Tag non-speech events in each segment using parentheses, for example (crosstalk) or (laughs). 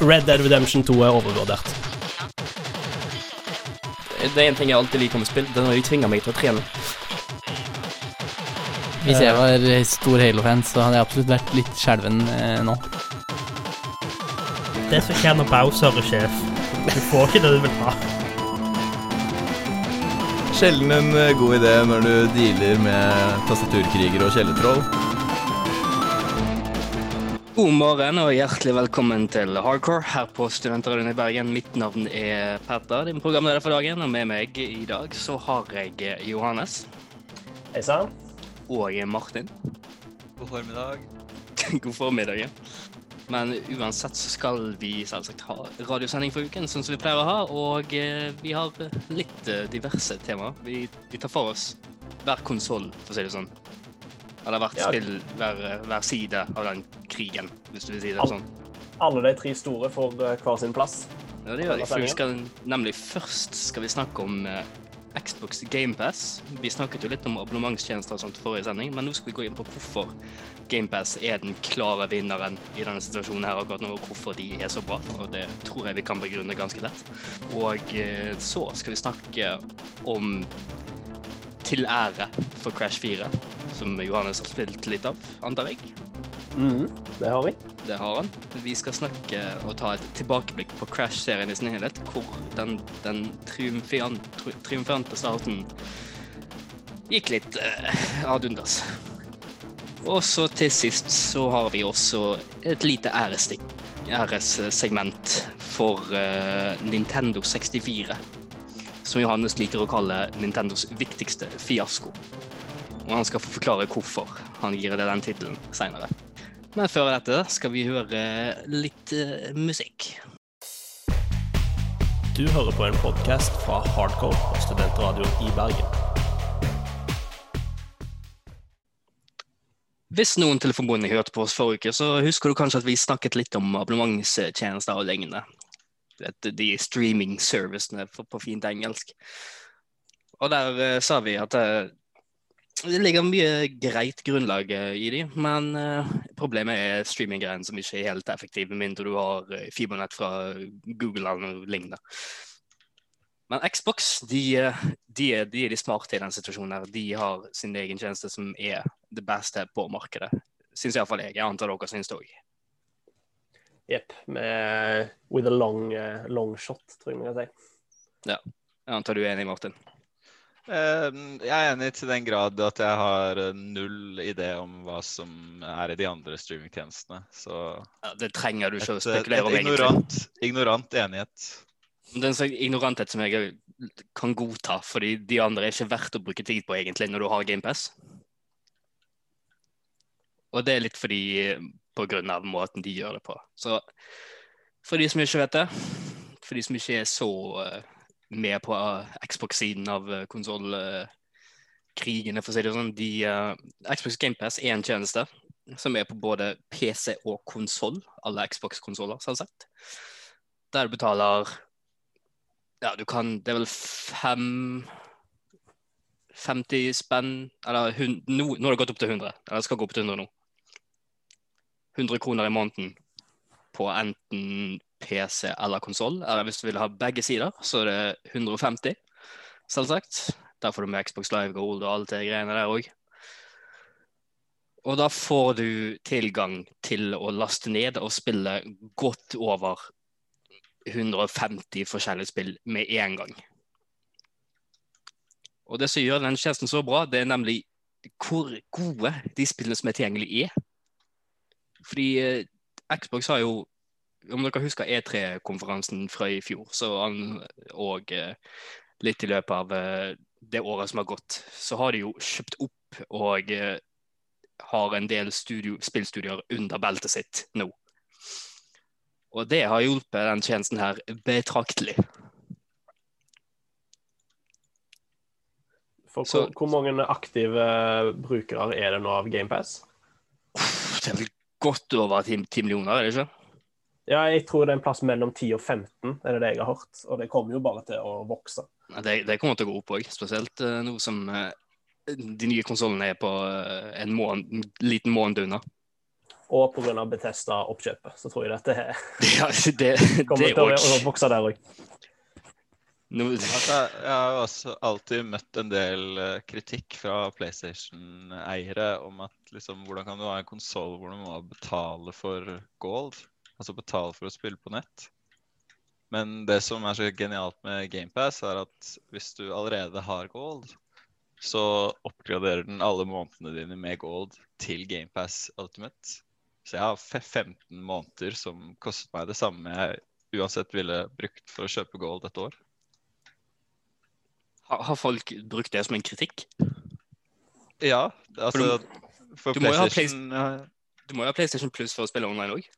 Red Dead Redemption 2 er overvurdert. Det er en ting jeg alltid liker med spill, det er når de tvinger meg til å trene. Hvis jeg var stor Halo-fan, så hadde jeg absolutt vært litt skjelven eh, nå. Det som skjer når Bowser er sjef. Du får ikke det du vil ha. Sjelden en eh, god idé når du dealer med tastaturkriger og kjellertroll. God morgen og hjertelig velkommen til Hardcore her på Studentradioen i Bergen. Mitt navn er Petter, din programleder for dagen, og med meg i dag så har jeg Johannes Hei sann. og Martin. God formiddag. (laughs) God formiddag. ja. Men uansett så skal vi selvsagt ha radiosending for uken, sånn som vi pleier å ha. Og eh, vi har litt eh, diverse temaer. Vi, vi tar for oss hver konsoll, for å si det sånn. Eller hvert Ja. spill, hver, hver side av den krigen, hvis du vil si det sånn. Alle de tre store får eh, hver sin plass. Ja, det gjør de. For vi skal, nemlig først skal vi snakke om eh, Xbox GamePass. Vi snakket jo litt om abonnementstjenester og sånt forrige sending, men nå skal vi gå inn på hvorfor GamePass er den klare vinneren i denne situasjonen her akkurat nå, og hvorfor de er så bra. Og det tror jeg vi kan begrunne ganske lett. Og eh, så skal vi snakke om Til ære for Crash 4, som Johannes har spilt litt av, antar jeg. Mhm, det har vi. Det har han. Vi skal snakke og ta et tilbakeblikk på Crash-serien i sin helhet, hvor den, den triumfante starten gikk litt uh, ad undas. Og så til sist så har vi også et lite æressegment for uh, Nintendo 64. Som Johannes liker å kalle Nintendos viktigste fiasko. Og han skal få forklare hvorfor han gir det den tittelen seinere. Men før dette skal vi høre litt eh, musikk. Du hører på en podkast fra Hardcore og Studentradioen i Bergen. Hvis noen telefonbonde hørte på oss forrige uke, så husker du kanskje at vi snakket litt om abonnementstjenester og lignende. De streaming servicene på, fint engelsk. Og der eh, sa vi at eh, det ligger mye greit grunnlag eh, i de, men problemet er streaminggreiene som ikke er helt effektive, med mindre du har fibernett fra Google eller lignende. Men Xbox de, de, er, de er de smarte i den situasjonen. her. De har sin egen tjeneste som er det beste på markedet. Syns iallfall jeg. Jeg antar dere syns det òg. Jepp. With a long, eh, long shot, tror jeg man kan si. Jeg antar du er enig, Martin? Uh, Jeg er enig til den grad at jeg har eh, null idé om hva som er i de andre streamingtjenestene. Så Ja, det trenger du et, ikke å spekulere om, egentlig. ignorant, ignorant enighet. Det en sånn ignoranthet som jeg kan godta, fordi de andre er ikke verdt å bruke tid på, egentlig, når du har GamePass. Og det er litt fordi av måten de gjør det på. Så for de som ikke vet det, for de som ikke er så eh, med på eh, Xbox-siden av uh, konsollkrigene, for å si det sånn, de, eh, Xbox GamePass er en tjeneste som er på både PC og konsoll, alle Xbox-konsoller, selvsagt. Der du betaler Ja, du kan Det er vel fem 50 spenn Eller hun, nå, nå har det gått opp til 100. Eller det skal gå opp til 100 nå. 100 kroner i måneden på enten PC eller konsoll. Eller hvis du vil ha begge sider, så er det 150, selvsagt. Der får du med Xbox Live Gold og alle de greiene der òg. Og da får du tilgang til å laste ned og spille godt over 150 forskjellige spill med en gang. Og det som gjør den tjenesten så bra, det er nemlig hvor gode de spillene som er tilgjengelige, er. Fordi eh, Xbox har jo Om dere husker E3-konferansen fra i fjor, så han, og eh, litt i løpet av eh, det året som har gått, så har de jo kjøpt opp og har en del studio, spillstudier under beltet sitt nå. Og det har hjulpet den tjenesten her betraktelig. For Så- hvor, hvor mange aktive brukere er det nå av GamePass? Det godt over 10, 10 millioner, er det ikke? Ja, jeg tror det er en plass mellom 10 og 15, er det det jeg har hørt. Og det kommer jo bare til å vokse. Det, det kommer til å gå opp òg, spesielt eh, nå som eh, de nye konsollene er på eh, en, måned, en liten måned unna. Og pga. Betesta-oppkjøpet, så tror jeg dette er, (laughs) Ja, det, kommer det til å vokse der òg. (laughs) Altså, jeg har også alltid møtt en del eh, kritikk fra PlayStation-eiere om at liksom, hvordan kan du ha en konsoll hvor du må betale for gold? Altså betale for å spille på nett. Men det som er så genialt med GamePass, er at hvis du allerede har gold, så oppgraderer den alle månedene dine med gold til GamePass Ultimate. Så jeg har 15 måneder som kostet meg det samme jeg uansett ville brukt for å kjøpe gold et år. Har, har folk brukt det som en kritikk? Ja, altså For du må jo ha PlayStation Du må jo ha PlayStation Plus for å spille online òg.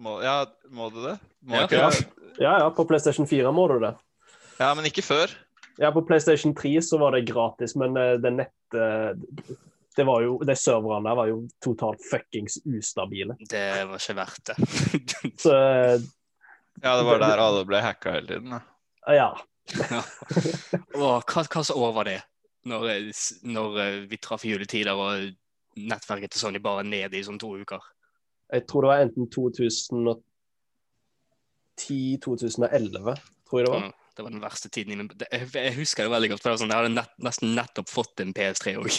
må, Ja, må du det? Må Ja. ikke Ja. det? Ja, ja, på PlayStation 4 må du det. Ja, men ikke før. Ja, på PlayStation 3 så var det gratis, men eh, det nett... eh, Det var jo, De serverne der var jo totalt fuckings ustabile. Det var ikke verdt det. Så eh, Ja, det var der alle ble hacka hele tiden. Da. ja. Åh, hva, hva så var det? Når, eh, når eh, vi traff juletider og nettverket til Sony bare ned i sånn to uker. Jeg tror det var enten 2010-2011, tror jeg det var. Mm, Det var den verste tiden i min Jeg, husker det veldig godt. for sånn, Jeg hadde nett, nesten nettopp fått en PS3 òg. (laughs)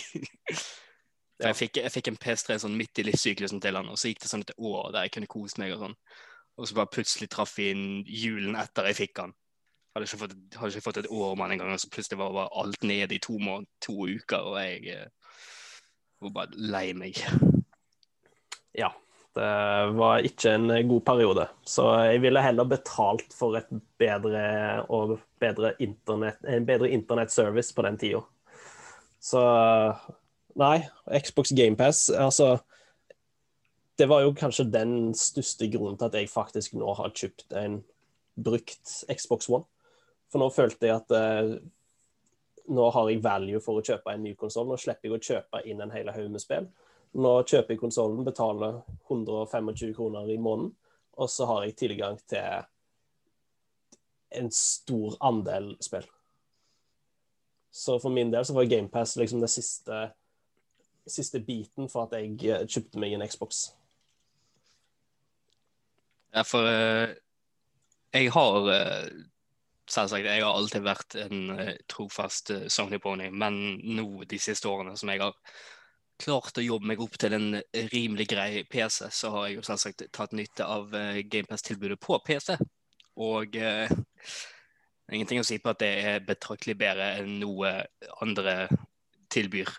Jeg, fikk- jeg fikk en PS3 sånn midt i livssyklusen til han, og så gikk det sånn et år der jeg kunne kose meg og sånn. Og så bare plutselig traff vi inn julen etter jeg fikk han. Hadde ikke fått, hadde ikke fått et år med han engang, og så plutselig var bare alt ned i to, må- to uker, og jeg eh, var bare lei meg. Ja. Det var ikke en god periode. Så jeg ville heller betalt for et bedre og bedre internet, en bedre internettservice på den tida. Så nei, Xbox GamePass, altså Det var jo kanskje den største grunnen til at jeg faktisk nå har kjøpt en brukt Xbox One. For nå følte jeg at eh, nå har jeg value for å kjøpe en ny konsoll. Nå slipper jeg å kjøpe inn en hel haug med spill. Nå kjøper jeg konsollen, betaler 125 kroner i måneden, og så har jeg tilgang til en stor andel spill. Så for min del så var GamePass liksom den siste, siste biten for at jeg eh, kjøpte meg en Xbox. Ja, for eh, jeg har eh, Selvsagt, jeg har alltid vært en eh, trofast uh, Sony-pony, men nå de siste årene som jeg har klart å jobbe meg opp til en rimelig grei PC, så har jeg jo selvsagt tatt nytte av uh, GamePass-tilbudet på PC. Og eh, ingenting å si på at det er betraktelig bedre enn noe andre tilbyr.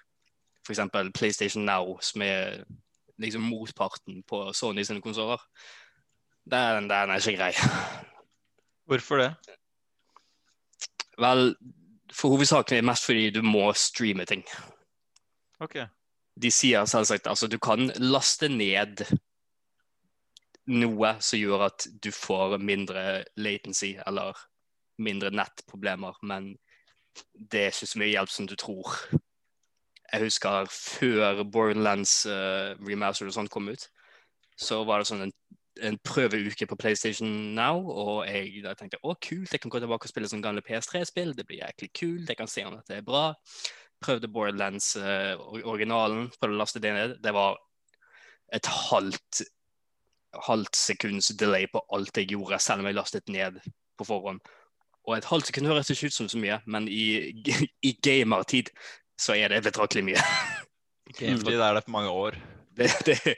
F.eks. PlayStation Now, som er liksom motparten på Sony sine konsoller. Den, den er ikke grei. Hvorfor det? Vel, for hovedsakelig mest fordi du må streame ting. Ok. De sier selvsagt altså du kan laste ned noe som gjør at du får mindre latency eller mindre nettproblemer, men det er ikke så mye hjelp som du tror. Jeg husker før Borderlands uh, remaster og sånt kom ut, så var det sånn en, en prøveuke på PlayStation Now, og jeg da tenkte å kult, jeg kan gå tilbake og spille sånne gamle PS3-spill, det blir jæklig kult, jeg kan se om dette er bra. Prøvde Borderlands uh, originalen, prøvde å laste det ned. Det var et halvt halvt sekunds delay på alt jeg gjorde, selv om jeg lastet ned på forhånd. Og et halvt sekund høres ikke ut som så mye, men i, (laughs) i gamertid så er det betraktelig mye. Gamertid er det på mange år. Det, det,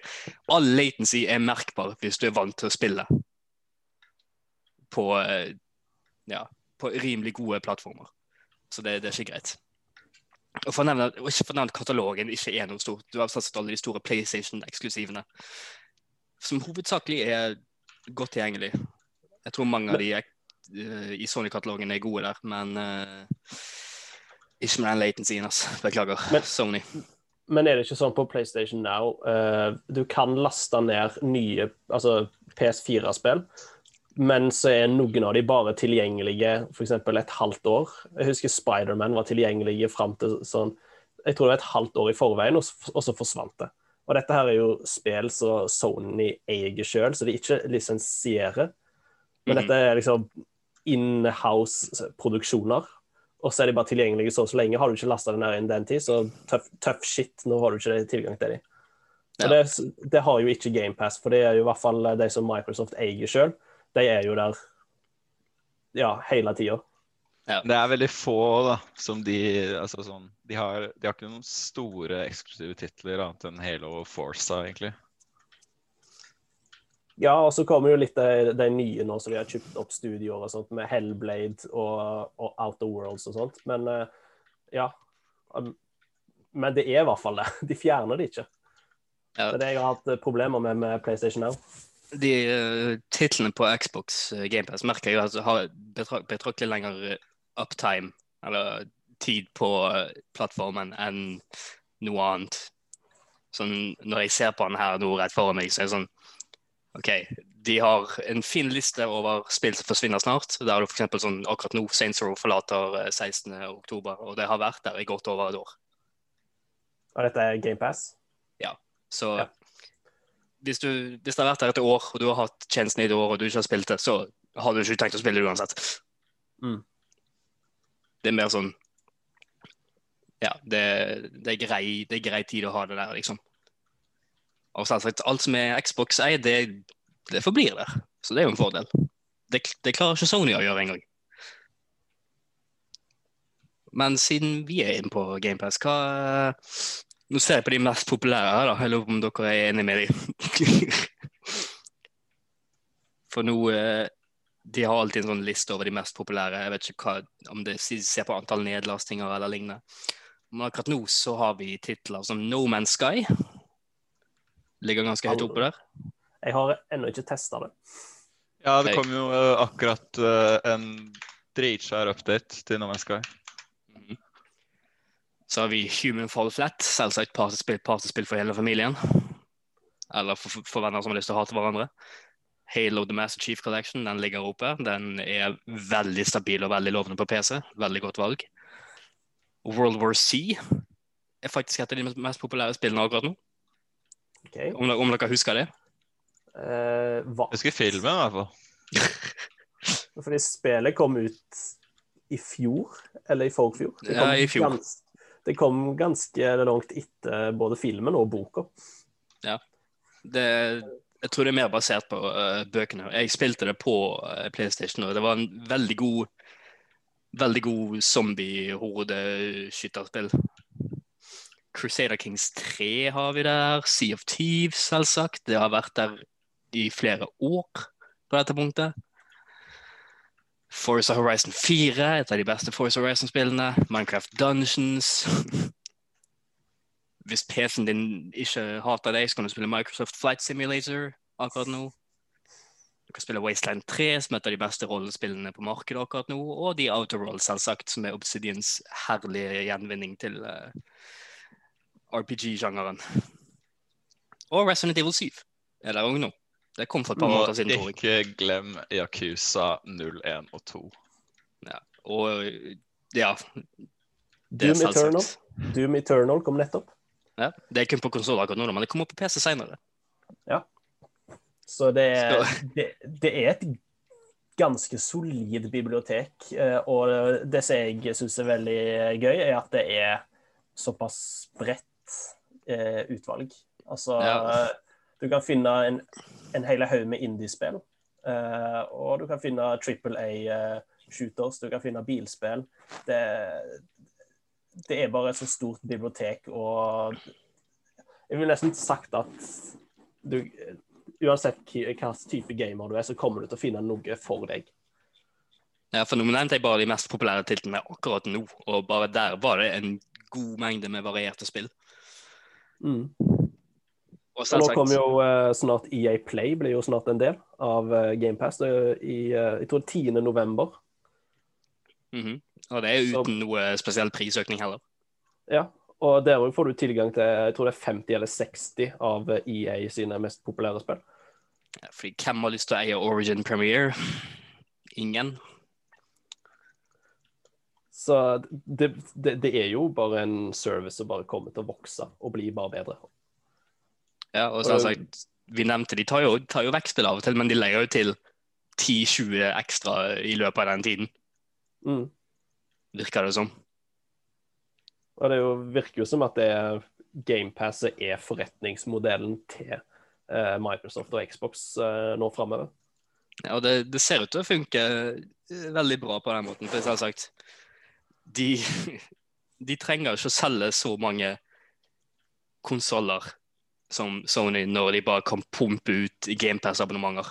all latency er merkbar hvis du er vant til å spille på, eh, ja, på rimelig gode plattformer. Så det, det er ikke greit. Og for å nevne, og ikke for å nevne at katalogen ikke er noe stort. Du har satset alle de store PlayStation-eksklusivene, som hovedsakelig er godt tilgjengelig. Jeg tror mange av de eh, i Sony-katalogen er gode der, men uh, ikke med den latencyen, altså. Beklager, Men- Sony. Men er det ikke sånn på PlayStation Now uh, Du kan laste ned nye altså PS4-spill, men så er noen av de bare tilgjengelige f.eks. et halvt år. Jeg husker Spiderman var tilgjengelige fram til sånn Jeg tror det var et halvt år i forveien, og, så forsvant det. Og dette her er jo spill som Sony eier sjøl, så de ikke lisensierer. Men Mhm. dette er liksom in-house-produksjoner. Og så er de bare tilgjengelige så og så lenge. Har du ikke lasta den her innen den tid, så tøff, tøff shit. Nå har du ikke tilgang til dem. Ja. det, det har jo ikke GamePass, for det er jo i hvert fall de som Microsoft eier sjøl. De er jo der ja, hele tida. Det er veldig få da, som de altså sånn, de, har, de har ikke noen store eksklusive titler annet enn Halo og Forza, egentlig. Ja, og så kommer jo litt de, de nye nå som vi har kjøpt opp studioer og sånt, med Hellblade og, og Outer Worlds og sånt. Men eh, ja. Um, Men det er i hvert fall det. (laughs) De fjerner det ikke. Ja. Det er det jeg har hatt eh, problemer med med PlayStation Now. De uh, titlene på Xbox uh, GamePass merker jeg jo at har betrak betraktelig lengre uptime, eller tid på uh, plattformen, enn noe annet. Sånn, når jeg ser på den her nå rett foran meg, så er det sånn OK, de har en fin liste over spill som forsvinner snart. Der er det f.eks. sånn akkurat nå Saints Row forlater eh, 16. oktober, og det har vært der i godt over et år. Og dette er GamePass. Så Ja. hvis, du, hvis det har vært der et år, og du har hatt tjenesten i et år, og du ikke har spilt det, så har du ikke tenkt å spille det uansett. Mm. Det er mer sånn Ja, det, det, er grei, det er grei tid å ha det der, liksom. Og selvsagt, alt som er Xbox eier, det, det forblir der. Så det er jo en fordel. Det, det klarer ikke Sony å gjøre engang. Men siden vi er inne på GamePass, hva Nå ser jeg på de mest populære her, da. Jeg lurer på om dere er enig med dem. (laughs) For nå eh, De har alltid en sånn liste over de mest populære. Jeg vet ikke hva, om de ser på antall nedlastinger eller lignende. Men akkurat nå så har vi titler som No Man's Sky. Ligger ganske høyt oppe der. Jeg har ennå ikke testa det. Ja, det kom jo eh, akkurat eh, en dritsvær update til No Man's Sky. Mhm. Så har vi Human Fall Flat, selvsagt partyspill, partyspill for hele familien. Eller for, for venner som har lyst til å hate hverandre. Halo The Master Chief Collection den ligger oppe. Den er veldig stabil og veldig lovende på PC. Veldig godt valg. World War C er faktisk et av de mest populære spillene akkurat nå. Ok. Om, om dere husker det? Uh, hva? Jeg husker filmen, i hvert fall. (laughs) Fordi spillet kom ut i fjor, eller i forfjor. Det Ja, i fjor. Gans, det kom ganske langt etter både filmen og boka. det, jeg tror det er mer basert på uh, bøkene. Jeg spilte det på uh, PlayStation, og det var en veldig god Veldig god zombie-hodeskytterspill. Crusader Kings 3 har vi der. Sea of Thieves, selvsagt. Det har vært der i flere år på dette punktet. Forza Horizon 4, et av de beste Forza Horizon-spillene. Minecraft Dungeons. (laughs) Hvis PC-en din ikke hater deg, så kan du spille Microsoft Flight Simulator akkurat nå. Du kan spille Wasteland 3, som er et av de beste rollespillene på markedet akkurat nå. Og The Outer Roll, selvsagt, som er Obsidians herlige gjenvinning til eh, RPG-sjangeren. Og Resident Evil 7 er der òg nå. Det kom for et par måneder siden, tror jeg. ikke glem Yakuza 01 og 2. Og ja, det Doom Eternal. Doom Eternal kom nettopp. Ja, det er kun på konsoll akkurat nå, men det kommer på PC senere. Så det, det, det er et ganske solid bibliotek. eh, Og det som jeg syns er veldig gøy, er at det er såpass bredt eh, utvalg. Altså Ja. Du kan finne en, en hel haug med indiespill. eh, og du kan finne Triple A-shooters, du kan finne bilspill. Det, det er bare et så stort bibliotek, og jeg ville nesten sagt at du uansett hva type gamer du er, så kommer du til å finne noe for deg. Ja, for nå nevnte jeg bare de mest populære titlene akkurat nå, og bare der var det en god mengde med varierte spill. Mm. Og Så nå kommer jo uh, snart EA Play blir jo snart en del av uh, GamePass. I, uh, jeg tror 10. november. Mhm. Og det er Så- uten noe spesiell prisøkning heller. Ja, og der òg får du tilgang til jeg tror det er 50 eller 60 av eh, EA sine mest populære spill. Ja, Fordi hvem har lyst til å eie Origin Premiere? Ingen. Så det, det, det er jo bare en service som bare kommer til å vokse og bli bare bedre. Ja, og selvsagt, vi nevnte de tar jo, tar jo vekstspill av og til, men de legger jo til 10-20 ekstra i løpet av den tiden, Mm. virker det som. Og det jo, virker jo som at det GamePasset er forretningsmodellen til eh, Microsoft og Xbox eh, nå framover. Ja, og det, det ser ut til å funke eh, veldig bra på den måten. For selvsagt, de, (laughs) de trenger ikke å selge så mange konsoller som Sony når de bare kan pumpe ut GamePass-abonnementer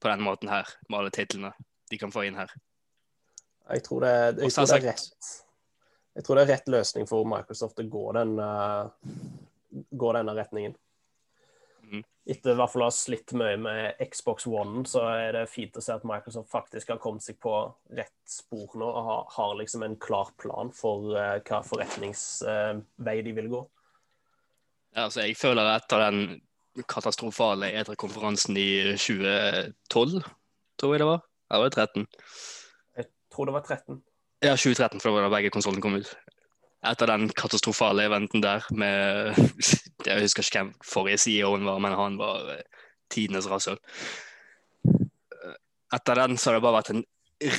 på den måten her, med alle titlene de kan få inn her. Jeg tror det, jeg tror det er rett. Jeg tror det er rett løsning for Microsoft å gå den, uh, gå denne retningen. Mhm. Etter i hvert fall å ha slitt mye med Xbox One, så er det fint å se at Microsoft faktisk har kommet seg på rett spor nå og har, har liksom en klar plan for eh, hva forretningsvei de vil gå. Ja, altså, jeg føler etter den katastrofale E3-konferansen i 2012, tror jeg det var, eller var det 13? Jeg tror det var 13. Ja, 2013, for det var da begge konsollene kom ut. Etter den katastrofale eventen der med (laughs) Jeg husker ikke hvem forrige CEO-en var, men han var eh, tidenes rasshøl. Eh, Etter den så har det bare vært en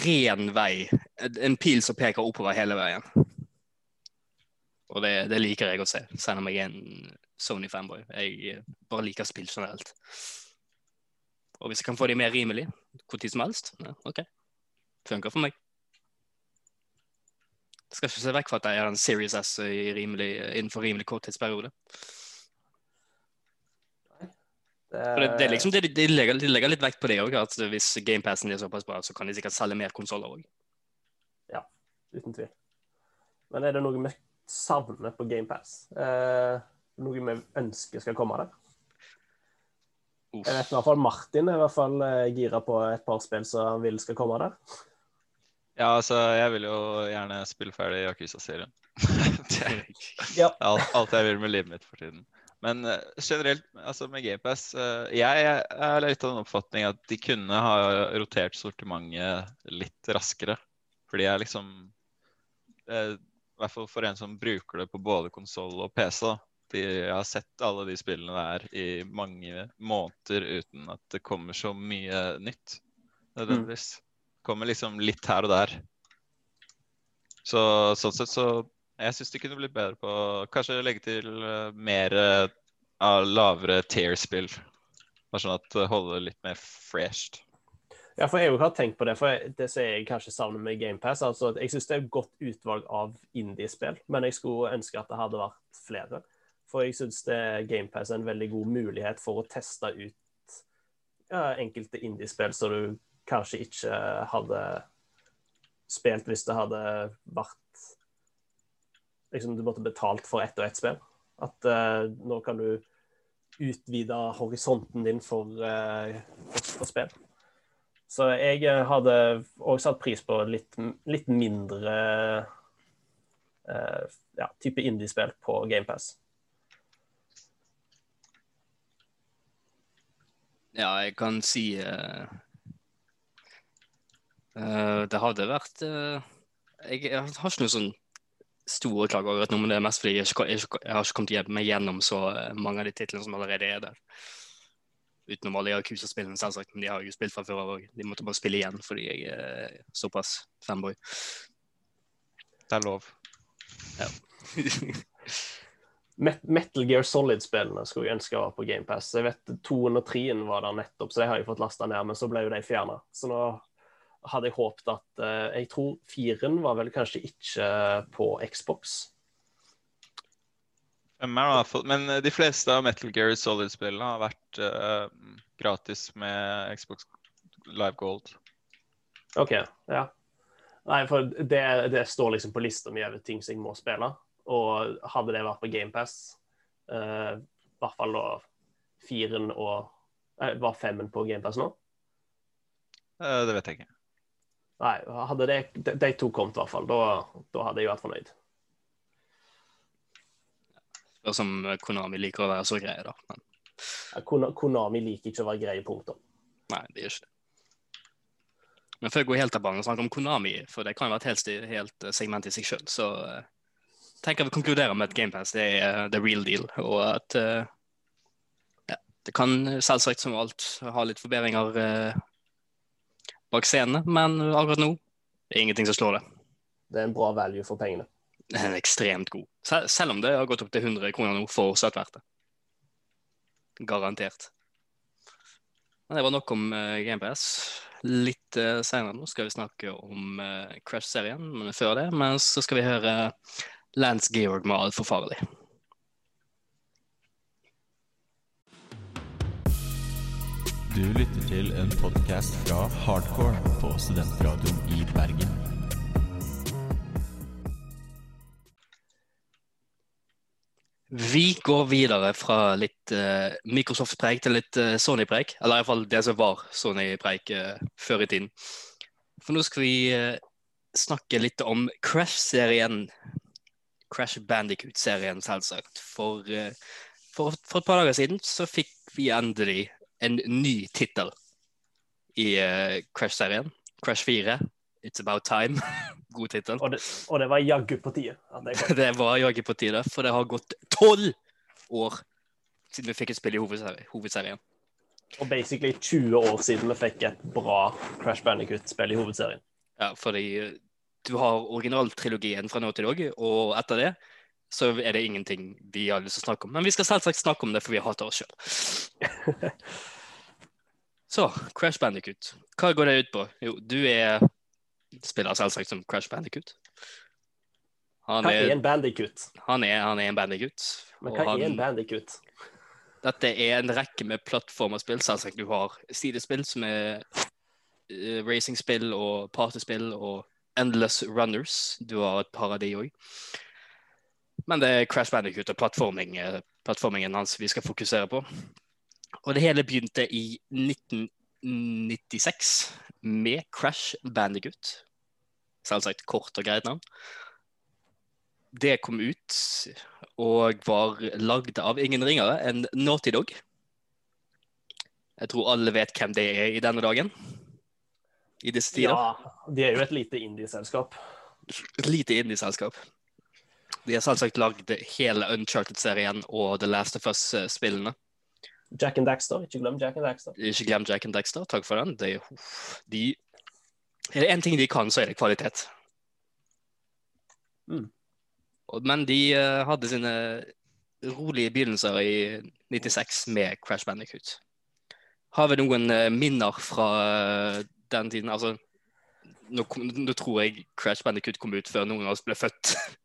ren vei. En pil som peker oppover hele veien. Og det, det liker jeg å se, selv om jeg er en Sony-fanboy. Jeg eh, bare liker spill generelt. Og hvis jeg kan få de mer rimelig hvor tid som helst, ja, OK. Funker for meg. Skal ikke se vekk fra at jeg er en Series S i rimelig, innenfor rimelig kort tidsperiode. Det... det, det er liksom det, de, de, legger, de legger litt vekt på det òg, at hvis GamePassen er såpass bra, så kan de sikkert selge mer konsoller òg. Uten tvil. Men er det noe vi savner på GamePass? Eh, noe vi ønsker skal komme der? Jeg vet i hvert fall Martin er i hvert fall eh, gira på et par spill som han vil skal komme der. Ja, altså, jeg vil jo gjerne spille ferdig Yakuza-serien. (laughs) det er Ja. alt, alt jeg vil med livet mitt for tiden. Men eh, generelt, altså med GamePass uh, Jeg er litt av den oppfatning at de kunne ha rotert sortimentet litt raskere. Fordi jeg liksom eh, I hvert fall for en som bruker det på både konsoll og PC. da. De, jeg har sett alle de spillene der i mange måneder uten at det kommer så mye nytt. Nødvendigvis. Kommer liksom litt her og der. Så sånn sett så Jeg syns de kunne blitt bedre på kanskje legge til eh, mer eh, av lavere tier-spill. Bare sånn at det holder litt mer fresht. Ja, for jeg har tenkt på det, for det som jeg kanskje savner med GamePass, altså jeg syns det er et godt utvalg av indie-spill, men jeg skulle ønske at det hadde vært flere. For jeg syns GamePass er en veldig god mulighet for å teste ut ja, enkelte indie-spill som du kanskje ikke hadde spilt hvis det hadde vært Liksom du måtte betalt for ett og ett spill. At uh, nå kan du utvide horisonten din for, uh, for, spill. Så jeg eh, hadde også satt pris på litt, litt mindre uh, ja, type indiespill på GamePass. Ja, jeg kan si eh, eh, Det hadde vært uh, jeg, jeg har ikke noe sånn store klager over at nå, men det er mest fordi jeg, ikke, jeg, jeg har ikke kommet hjem- meg gjennom så eh, mange av de titlene som allerede er der. Utenom alle Yakuza-spillene, selvsagt, men de har jeg jo spilt fra før av òg. De måtte bare spille igjen fordi jeg er såpass fanboy. Det er lov. Ja. (laughs) Metal Gear Solid-spillene skulle jeg ønske var på GamePass. Jeg vet 203-en var der nettopp, så de har jeg fått lasta ned, men så ble jo de fjerna. Så nå hadde jeg håpet at eh, Jeg tror firen var vel kanskje ikke på Xbox. Men eh, de fleste av Metal Gear Solid-spillene har vært uh, gratis med Xbox Live Gold. OK, ja. Nei, for det, det står liksom på lista mi over ting som jeg må spille. Og hadde det vært på GamePass, uh, i hvert fall da firen og Var femmen på GamePass nå? Det vet jeg ikke. Nei, hadde det, de, de to kommet, i hvert fall. Da, da hadde jeg vært fornøyd. Spørs om eh, Konami liker å være så greie, da. Men Ja, Konami liker ikke å være greie punktum. nei, det gjør ikke det. Men før jeg går helt av banen og snakker om Konami, for det kan jo være et helt, helt eh, segment i seg sjøl, så uh, tenker jeg vi konkluderer med at GamePass det er the real deal, og at uh, ja, det kan selvsagt som alt ha litt forbedringer eh, bak scenene, men akkurat nå det er ingenting som slår det. Det er en bra value for pengene. Den er ekstremt god. Sel selv om det har gått opp til 100 kroner nå, fortsatt verdt det. Garantert. Men det var nok om uh, GamePass. Litt uh, senere nå skal vi snakke om uh, Crash-serien, men før det men så skal vi høre Lance Georg med Altfor farlig. Du lytter til en podkast fra Hardcore på Studentradioen i Bergen. Vi går videre fra litt uh, Microsoft-preik til litt uh, Sony-preik. Eller iallfall det som var Sony-preik uh, før i tiden. For nå skal vi snakke litt om Crash-serien. Crash Bandicoot-serien, selvsagt. For, for, for, et par dager siden så fikk vi endelig en ny tittel i Crash-serien. Crash 4. It's About Time. (laughs) God tittel. Og, og, det var jaggu på tide. Det, (laughs) det, var jaggu på tide, for det har gått tolv år siden vi fikk et spill i hovedserien. Og basically 20 år siden vi fikk et bra Crash Bandicut-spill i hovedserien. Ja, fordi du har originaltrilogien fra nå til dag, og etter det så er det ingenting vi har lyst til å snakke om. Men vi skal selvsagt snakke om det, for vi hater oss sjøl. (laughs) så, Crash Bandicut. Hva går det ut på? Jo, du er spiller selvsagt som Crash Bandicut. Han hva er en bandicut? Han er, han er en bandicut. Men hva han, er en bandicut? Dette er en rekke med plattformerspill. Selvsagt du har sidespill som er uh, racingspill og partyspill og Endless Runners. Du har et par av de òg. Men det er Crash Bandicut og plattforming, uh, plattformingen hans vi skal fokusere på. Og det hele begynte i 1996 med Crash Bandigut. Selvsagt kort og greit navn. Det kom ut og var lagd av ingen ringere enn Naughty Dog. Jeg tror alle vet hvem det er i denne dagen. I disse tider. Ja, de er jo et lite indieselskap. Et lite indieselskap. De har selvsagt lagd hele Uncharted-serien og The Last of Us-spillene. Jack and Daxter. Ikke glem Jack and Daxter. Ikke glem Jack and Daxter. Takk for den. Det, de, er det én ting de kan, så er det kvalitet. Mm. Men de uh, hadde sine rolige begynnelser i 96 med Crash Bandicoot. Har vi noen uh, minner fra uh, den tiden? Altså, nå, nå, tror jeg Crash Bandicoot kom ut før noen av oss ble født. (laughs)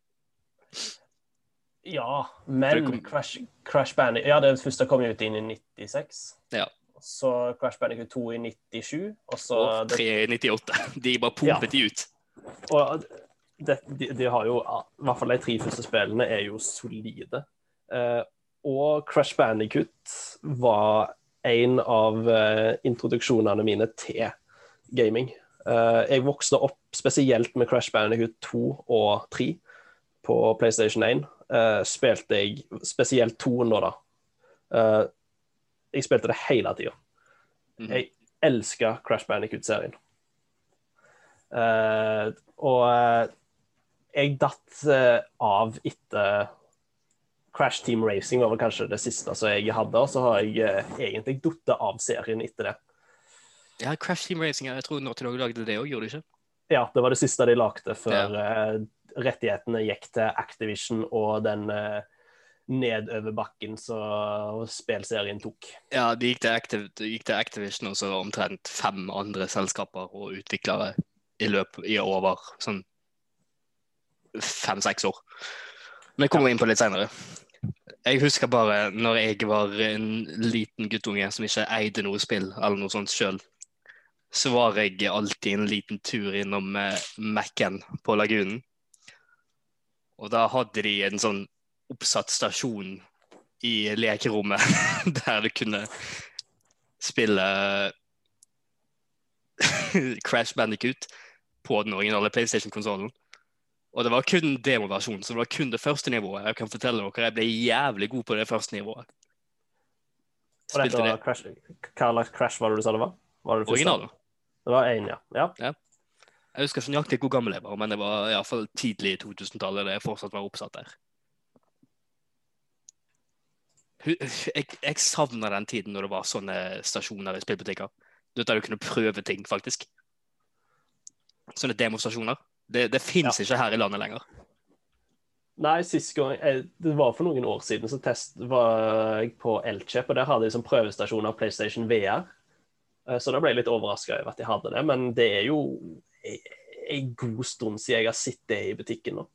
Ja, men kom... Crash, Crash Bandicoot Ja, det første kom jo ut inn i 96. Ja. Så Crash Bandicoot 2 i 97. Og så og 3 i 98. (laughs) De bare pumpet ja. de ut. Og det, de, de, har jo I hvert fall de tre første spillene er jo solide. Eh, og Crash Bandicoot var en av eh, introduksjonene mine til gaming. Eh, jeg vokste opp spesielt med Crash Bandicoot 2 og 3 på PlayStation 1 uh, spilte jeg spesielt to nå, da. Uh, jeg spilte det hele tida. Mm -hmm. Jeg elska Crash Bandicoot-serien. Uh, og jeg datt av etter Crash Team Racing var vel kanskje det siste som jeg hadde, og så har jeg egentlig datt av serien etter det. Ja, Crash Team Racing, jeg tror Naughty Dog lagde det òg, gjorde de ikke? Ja, det var det siste de lagde før ja rettighetene gikk til Activision og den uh, nedover bakken som spillserien tok. Ja, de gikk til, Activ gikk til Activision og så omtrent fem andre selskaper og utviklere i løp i over sånn fem-seks år. Men jeg kommer inn på litt seinere. Jeg husker bare når jeg var en liten guttunge som ikke eide noe spill eller noe sånt sjøl, så var jeg alltid en liten tur innom eh, Mac-en på Lagunen. Og da hadde de en sånn oppsatt stasjon i lekerommet (laughs) der du kunne spille (laughs) Crash Bandicoot på den originale PlayStation-konsollen. Og det var kun demoversjonen, så det var kun det første nivået. Jeg kan fortelle dere, jeg ble jævlig god på det første nivået. Og dette var Crash, Hva slags Crash var det du sa det var? var det Originalen. Det var én, ja. ja. ja. Jeg husker ikke nøyaktig hvor gammel jeg var, men det var iallfall tidlig i 2000-tallet da jeg fortsatt var oppsatt der. Jeg, jeg savner den tiden når det var sånne stasjoner i spillbutikker. Der du kunne prøve ting, faktisk. Sånne demonstrasjoner. Det, det fins ja. ikke her i landet lenger. Nei, sist gang jeg, Det var for noen år siden så test var jeg på Elkjøp, og der hadde de som prøvestasjon av PlayStation VR. Eh, Så da ble jeg litt overraska over at de hadde det, men det er jo en god stund siden jeg har sett det i butikken nå.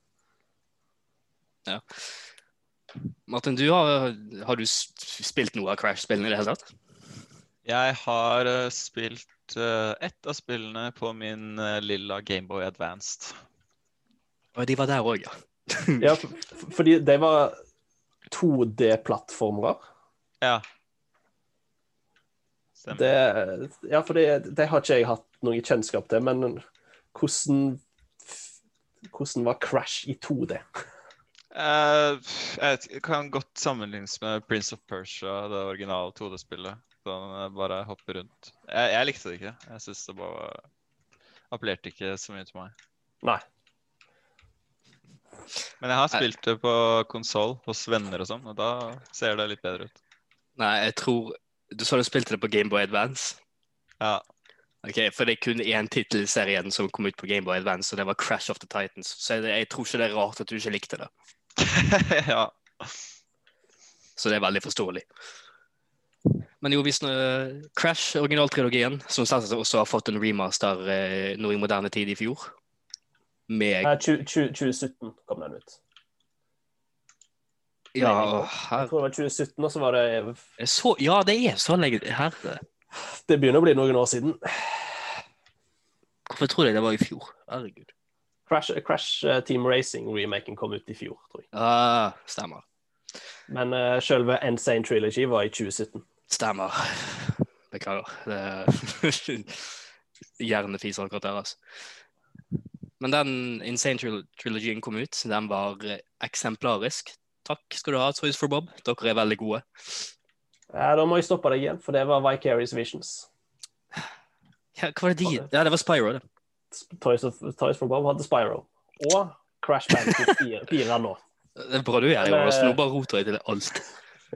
Ja. Martin, du har, har du spilt noe av Crash-spillene i det hele tatt? Jeg har eh, spilt uh, ett av spillene på min uh, lilla Gameboy Advanced. Og de var der òg, ja. Ja, fordi de var 2D-plattformer. Ja. Det, ja, for det, det har ikke jeg hatt noe kjennskap til, men hvordan Hvordan var Crash i 2D? Uh, jeg kan godt sammenlignes med Prince of Persia, det originale 2D-spillet. Sånn eh, bare hoppe rundt. Jeg, jeg likte det ikke. Jeg syns det bare appellerte ikke så mye til meg. Nei. Men jeg har spilt det på konsoll hos venner og sånn, og da ser det litt bedre ut. Nei, jeg tror Du sa du spilte det på Gameboy Advance? Ja. Ok, For det er kun én tittel i serien som kom ut på Gameboy Advance, og det var Crash of the Titans. Så jeg, jeg tror ikke det er rart at du ikke likte det. (laughs) ja. Så det er veldig forståelig. Men jo, hvis uh, Crash, originaltrilogien, som selvsagt også har fått en remaster uh, nå i moderne tid i fjor, med Eh, 20, 20, 2017 kom den ut. Ja, Jeg tror det var 2017, og så var det så, ja, det er så lenge Herre. Det begynner å bli noen år siden. Hvorfor tror jeg det var i fjor? Herregud. Crash, Crash eh, Team Racing-remaken kom ut i fjor, tror jeg. Ah, stemmer. Men uh, selve Insane Trilogy var i 2017. Stemmer. Beklager. Det (laughs) Hjernefiser akkurat der, altså. Men den Insane Trilogyen Trilogien kom ut. Den var eh, eksemplarisk. Takk skal du ha, Toys for Bob. Dere er veldig gode. Ja, da må jeg stoppe deg igjen, for det var Vicarious Visions. Ja, hva var det de Ja, det var Spyro, det. Toys, of, Toys for Bob hadde Spyro. Og Crash Bandicoot (laughs) 4, 4 nå. Det er bra du gjør det, Jonas. Nå bare roter jeg til alt.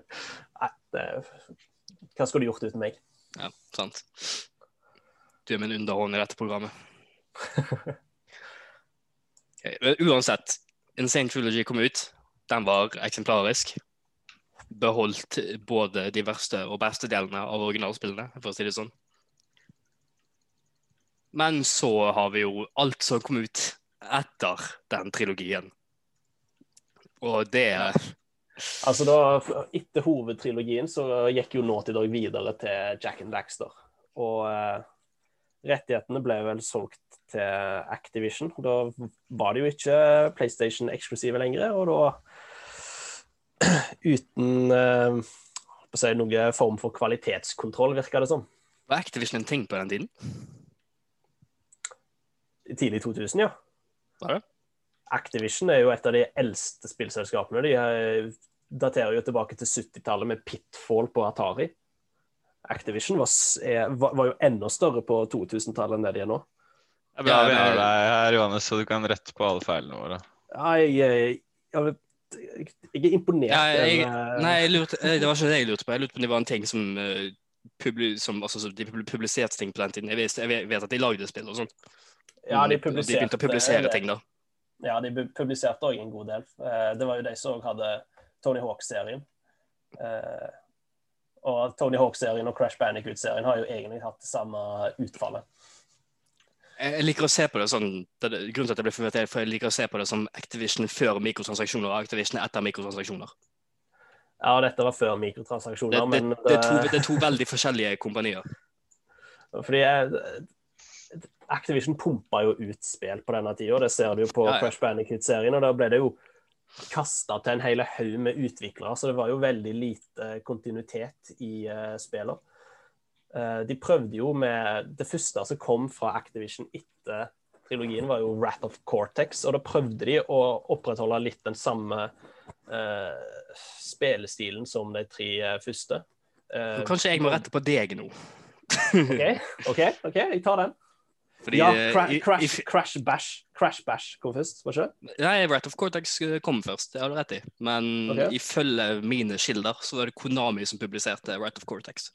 (laughs) Nei, det, hva skulle du gjort uten meg? Ja, sant. Du er min underhånd i dette programmet. (laughs) okay, Uansett, Insane Trilogy kom ut. Den var eksemplarisk. Beholdt både de verste og beste delene av originalspillene, for å si det sånn. Men så har vi jo alt som kom ut etter den trilogien. Og det Altså da, Etter hovedtrilogien så gikk jo Naughty Dog videre til Jack and Daxter. Og eh, rettighetene ble vel solgt til Activision. Da var det jo ikke PlayStation-eksklusive lenger, og da uten eh, å si, noe form for kvalitetskontroll, virka det som. var Activision en ting på den tiden. Tidlig 2000, ja. Var det? Activision er jo et av de eldste spillselskapene. De eh, daterer jo tilbake til 70-tallet med Pitfall på Atari. Activision var, er, var, var jo enda større på 2000-tallet enn det de er nå. Jeg er bra Ja, vi har deg her, Johannes, så du kan rette på alle feilene våre. Nei, jeg, jeg, jeg, jeg er imponert. Ja, jeg, nei, jeg lurte, eh, det var ikke det jeg lurte på. Jeg lurte på om det var en ting som, eh, som altså, De publiserte ting på den tiden. Jeg vet, jeg vet- at de lagde spill og sånn. ja, de publiserte... de begynte å publisere ting da. Ja, de publiserte òg en god del. Eh, Det var jo de som hadde Tony Hawk-serien. Eh, Og Tony Hawk-serien og Crash Bandicoot-serien har jo egentlig hatt det samme utfallet. Jeg liker å se på det sånn det, det- Grunnen til at jeg ble forvirret, er for jeg liker å se på det som Activision før mikrotransaksjoner og Activision etter mikrotransaksjoner. Ja, dette var før mikrotransaksjoner, det, men det, er to, det er to veldig forskjellige kompanier. Fordi Activision pumpa jo ut spill på denne tida, det ser du jo på Ja, ja. Crash Bandicoot-serien, og da ble det jo kasta til en hel haug med utviklere, så det var jo veldig lite kontinuitet i uh, spillene. Eh, de prøvde jo med Det første som kom fra Activision etter trilogien, var jo Wrath of Cortex, og da prøvde de å opprettholde litt den samme uh, spillestilen som de tre eh, første. Eh, Kanskje jeg må rette på deg nå. OK, OK, ok, jeg tar den. Fordi, ja, eh, cra i- crash, i- crash Bash Crash Bash kom først, var ikke det? Nei, Wrath of Cortex eh, kom først, det har du rett i. Men okay. ifølge mine kilder så var det Konami som publiserte Wrath of Cortex.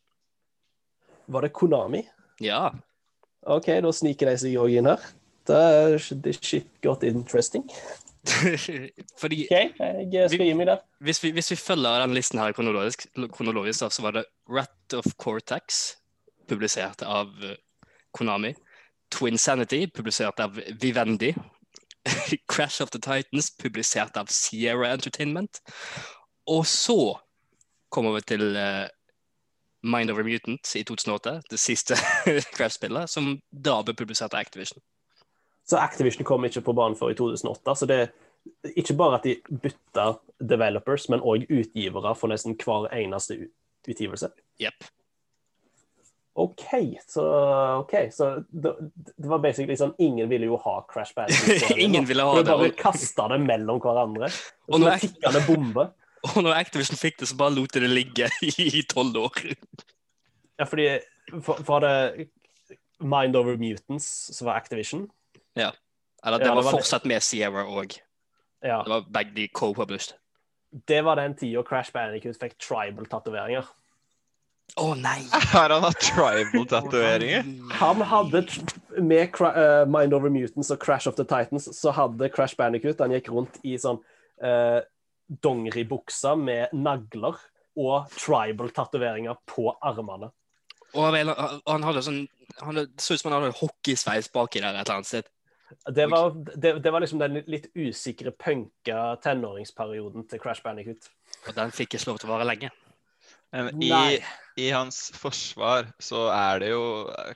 Var det Konami? Ja. OK, da sniker de seg òg inn her. Det er shit got interesting. (laughs) Fordi OK, jeg skal gi meg der. hvis vi, hvis vi følger den listen her kronologisk, kronologisk så var det Rat of Cortex, publisert av eh, Konami. Twin Sanity, publisert av Vivendi. (laughs) Crash of the Titans, publisert av Sierra Entertainment. Og så kommer vi til uh, Mind Over Mutant i 2008, det siste (laughs) Crash-spillet, som da ble publisert av Activision. Så Activision kom ikke på banen før i 2008. Så det er ikke bare at de bytta developers, men òg utgivere for nesten hver eneste utgivelse. Jepp. OK, så, ok, så det, det var basically sånn Ingen ville jo ha Crash Bandicoot. (laughs) Ingen ville ha det. det. bare kasta det mellom hverandre. Og Og nå så er- tikkende bombe. (laughs) og når Activision fikk det, så bare lot de det ligge (laughs) i tolv år. Ja, fordi for, for det Mind Over Mutants, som var Activision Ja. Eller det Ja, det var var det. fortsatt med Sierra òg. Ja, Det var begge de co-published. Det var den tida Crash Bandicoot fikk tribal-tatoveringer. Å nei! Har han hatt tribal-tatoveringer? Han hadde Med Cra eh, Mind Over Mutants og Crash of the Titans så hadde Crash Bandicoot Han gikk rundt i sånn uh, dongeribuksa med nagler og tribal-tatoveringer på armene. Og han, han, han hadde sånn han hadde, så ut som han hadde hockeysveis baki der et eller annet sted. Det var, det, det var liksom den litt usikre, punka tenåringsperioden til Crash Bandicoot. Og den fikk ikke lov til å vare lenge. Men i, i hans forsvar så er det jo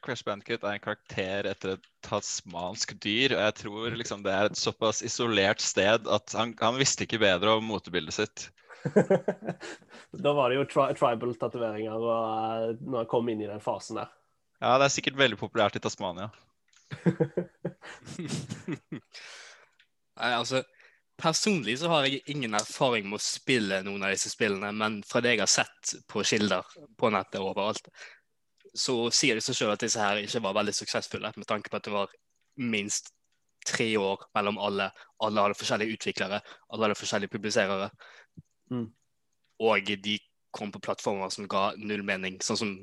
Crash Bandkit er en karakter etter et tasmansk dyr. Og jeg tror liksom det er et såpass isolert sted at han, han visste ikke bedre om motebildet sitt. (laughs) da var det jo tri tribal-tatoveringer eh, når jeg kom inn i den fasen der. Ja, det er sikkert veldig populært i Tasmania. (laughs) Nei, altså, personlig så har jeg ingen erfaring med å spille noen av disse spillene, men fra det jeg har sett på kilder på nettet og overalt, så sier de seg sjøl at disse her ikke var veldig suksessfulle, med tanke på at det var minst tre år mellom alle. Alle hadde forskjellige utviklere, alle hadde forskjellige publiserere. Mm. Og de kom på plattformer som ga null mening, sånn som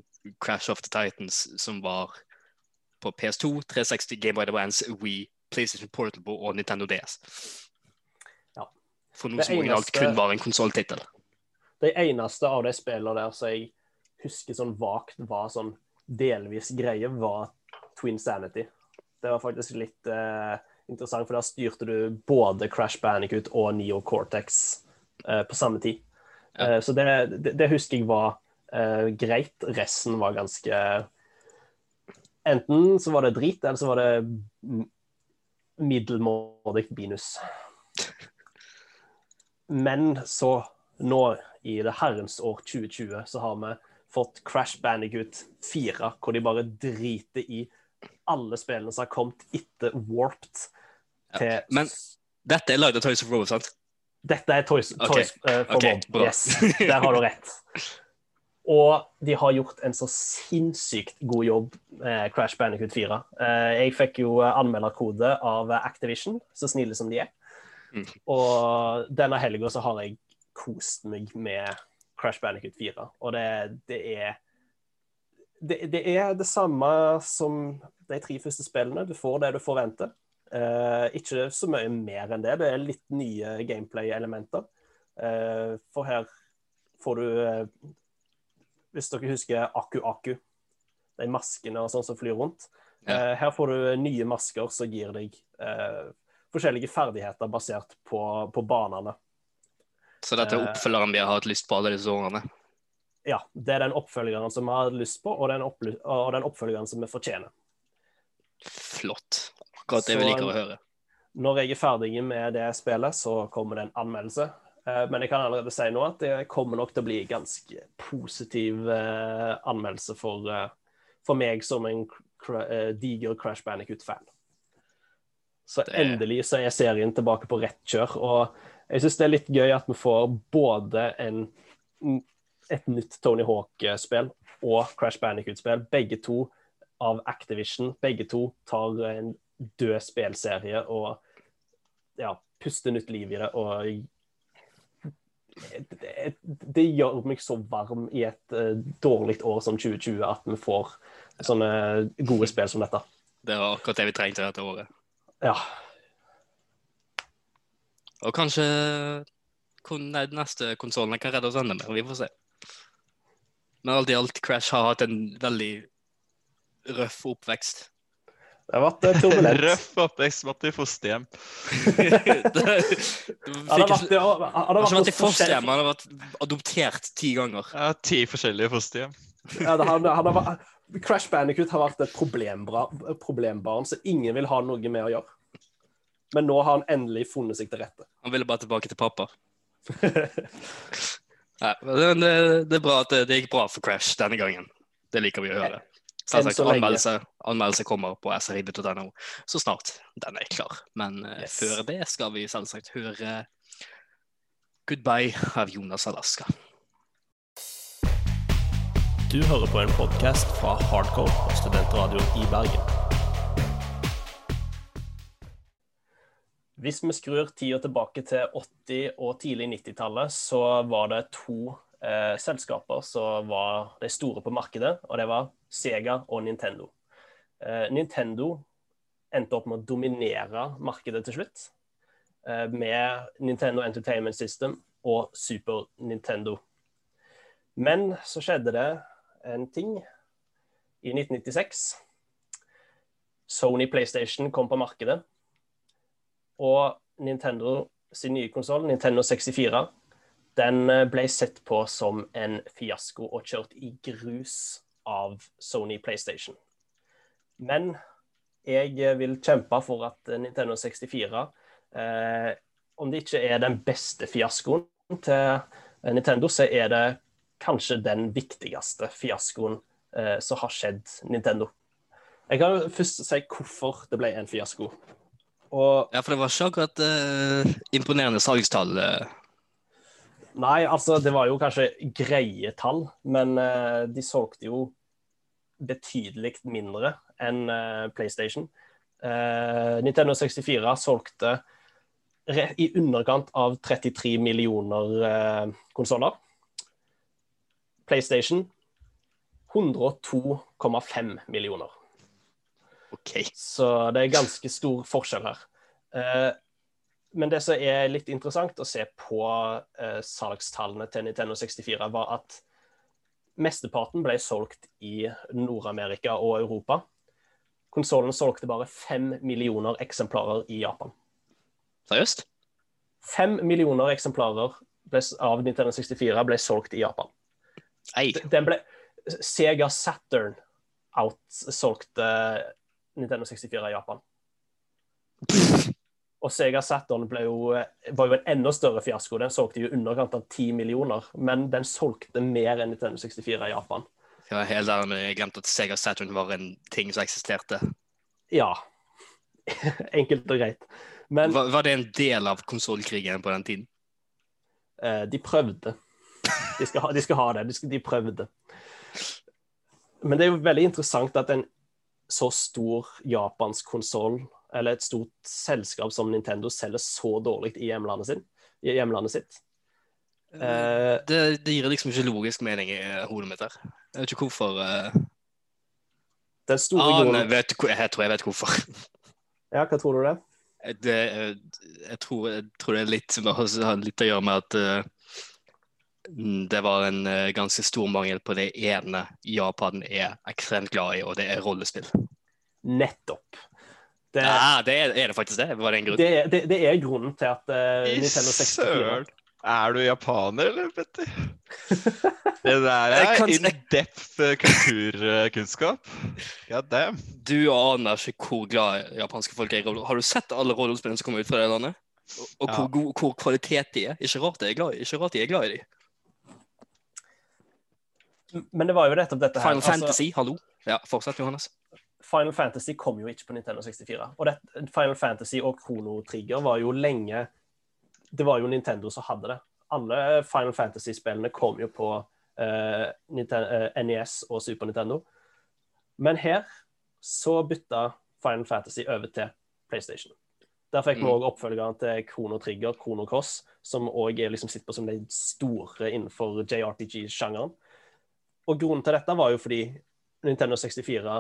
Crash of the Titans, som var på PS2, 360, Game Boy Advance, Wii, PlayStation Portable og Nintendo DS. For noe som originalt kun var en konsolltittel. Det eneste av de spillene der som jeg husker sånn vagt var sånn delvis greie, var Twin Sanity. Det var faktisk litt eh, interessant, for der styrte du både Crash Bandicoot og Neo Cortex eh, på samme tid. Ja. Eh, så det, det, det husker jeg var eh, greit. Resten var ganske Enten så var det drit, eller så var det middelmådig minus. Men så, nå i det herrens år 2020, så har vi fått Crash Bandicoot 4, hvor de bare driter i alle spillene som har kommet etter Warped. Ja, men- Dette er lagd av Toys of Robo, sant? Dette er Toys, okay. toys uh, for okay, Bob. Yes, der har du rett. (laughs) Og de har gjort en så sinnssykt god jobb med Crash Bandicoot 4. Eh, jeg fikk jo eh, anmelderkode av Activision, så snille som de er. Mm. Og denne helga så har jeg kost meg med Crash Bandicoot 4. Og det, det er det, det er det samme som de tre første spillene. Du får det du forventer. Uh, ikke så mye mer enn det. Det er litt nye gameplay-elementer. Uh, for her får du uh, Hvis dere husker Aku Aku, de maskene og sånn som flyr rundt. Ja. Her får du nye masker som gir deg forskjellige ferdigheter basert på, på banene. Så dette er Eh. oppfølgeren vi har hatt lyst på alle disse årene. Ja, det er den oppfølgeren som vi har lyst på, og den, og den oppfølgeren som vi fortjener. Flott. Akkurat det vi liker å høre. Når jeg er ferdig med det spillet, så kommer det en anmeldelse. Eh, Men jeg kan allerede si nå at det kommer nok til å bli ganske positiv eh, anmeldelse for, eh, for meg som en eh, diger Crash Bandicoot-fan. Så endelig så er serien tilbake på rett kjør. Og jeg syns det er litt gøy at vi får både en, et nytt Tony Hawk-spill og Crash Bandicoot-spill. Begge to av Activision. Begge to tar en død spillserie og ja, puster nytt liv i det. Og det, det gjør meg så varm i et uh, dårlig år som 2020 at vi får sånne gode (laughs) spill som dette. Det var akkurat det vi trengte dette året. Ja. Og kanskje kon nei, den neste konsollen kan redde oss enda mer. Vi får se. Men alt i alt, Crash har hatt en veldig røff oppvekst. Det har vært eh, turbulent. (laughs) Røff oppvekst, måtte i fosterhjem. Han har ikke, vært, vært i fosterhjem, han har vært adoptert ti ganger. Ja, ti forskjellige fosterhjem. Ja, det- han, han har, vært- Crash Bandicoot har vært et problembarn som ingen vil ha noe med å gjøre. Men nå har han endelig funnet seg til rette. Han ville bare tilbake til pappa. (laughs) Nei, men det, det er bra at det, det gikk bra for Crash denne gangen. Det liker vi å høre. Selvsagt, anmeldelse, anmeldelse kommer på srib.no så snart den er klar. Men eh, Yes. før det skal vi selvsagt høre 'Goodbye' av Jonas Alaska. Du hører på en podkast fra Hardcore og Studentradioen i Bergen. Hvis vi skrur tida tilbake til 80- og tidlig 90-tallet, så var det to eh, selskaper som var de store på markedet, og det var Sega og Nintendo. Eh, Nintendo endte opp med å dominere markedet til slutt, eh, med Nintendo Entertainment System og Super Nintendo. Men så skjedde det en ting i 1996. Sony PlayStation kom på markedet. Og Nintendo sin nye konsoll, Nintendo 64, den eh, ble sett på som en fiasko og kjørt i grus av Sony PlayStation. Men jeg eh, vil kjempe for at eh, Nintendo 64, eh, om det ikke er den beste fiaskoen til Nintendo, så er det kanskje den viktigste fiaskoen eh, som har skjedd Nintendo. Jeg kan jo først si hvorfor det ble en fiasko. Og Ja, for det var ikke akkurat eh, imponerende salgstall. eh. Nei, altså det var jo kanskje greie tall, men eh, de solgte jo betydelig mindre enn eh, PlayStation. Eh, Nintendo 64 solgte i underkant av 33 millioner eh, konsoller. PlayStation 102,5 millioner. OK. Så det er ganske stor forskjell her. Eh, men det som er litt interessant å se på eh, salgstallene til Nintendo 64, var at mesteparten ble solgt i Nord-Amerika og Europa. Konsollen solgte bare fem millioner eksemplarer i Japan. Seriøst? Fem millioner eksemplarer ble, av Nintendo 64 ble solgt i Japan. Ei. Den ble, Sega Saturn outsolgte Nintendo 64 i Japan. (laughs) Og Sega Saturn jo, var jo en enda større fiasko. Den solgte i underkant av 10 millioner, men den solgte mer enn Nintendo 64 i Japan. Jeg var helt ærlig, men jeg glemte at Sega Saturn var en ting som eksisterte. Ja. (laughs) Enkelt og greit. Men Var, var det en del av konsollkrigen på den tiden? eh, de prøvde. De skal, ha, de skal ha det. De, skal, de prøvde. Men det er jo veldig interessant at en så stor japansk konsoll, eller et stort selskap som Nintendo, selger så dårlig i hjemlandet, sin, i hjemlandet sitt. Uh, Det, det gir liksom ikke logisk mening i hodet mitt her. Jeg vet ikke hvorfor. Uh... den store Ah, nei, vet, jeg tror jeg vet hvorfor. (laughs) Ja, hva tror du det? Det, eh, jeg, tror, jeg tror det er litt, har litt å gjøre med at mm, det var en eh, ganske stor mangel på det ene Japan er ekstremt glad i, og det er rollespill. Nettopp. Det, Ja, det er, er det faktisk det? Var det en grunn? det, det, det er grunnen til at uh, Nintendo 64! Er du japaner, eller, Petter? (laughs) Det der er kan- in depth eh, kulturkunnskap. God damn. Du aner ikke hvor glad japanske folk er i roller. Har du sett alle rollespillene som kommer ut fra det landet? Og, og Ja. hvor, god, hvor kvalitet de er? Ikke rart, de er glad, i- ikke rart de er glad i de. Men det var jo nettopp dette her. Final altså- Fantasy, hallo? Ja, fortsett, Johannes. Final Fantasy kom jo ikke på Nintendo 64. Og det, Final Fantasy og Chrono Trigger var jo lenge Det var jo Nintendo som hadde det. Alle Final Fantasy-spillene kom jo på uh, Nintendo, uh, NES og Super Nintendo. Men her så bytta Final Fantasy over til PlayStation. Der fikk vi Mm. òg oppfølgeren til Chrono Trigger, Chrono Cross, som òg liksom sitter på som de store innenfor JRPG-sjangeren. Og grunnen til dette var jo fordi Nintendo 64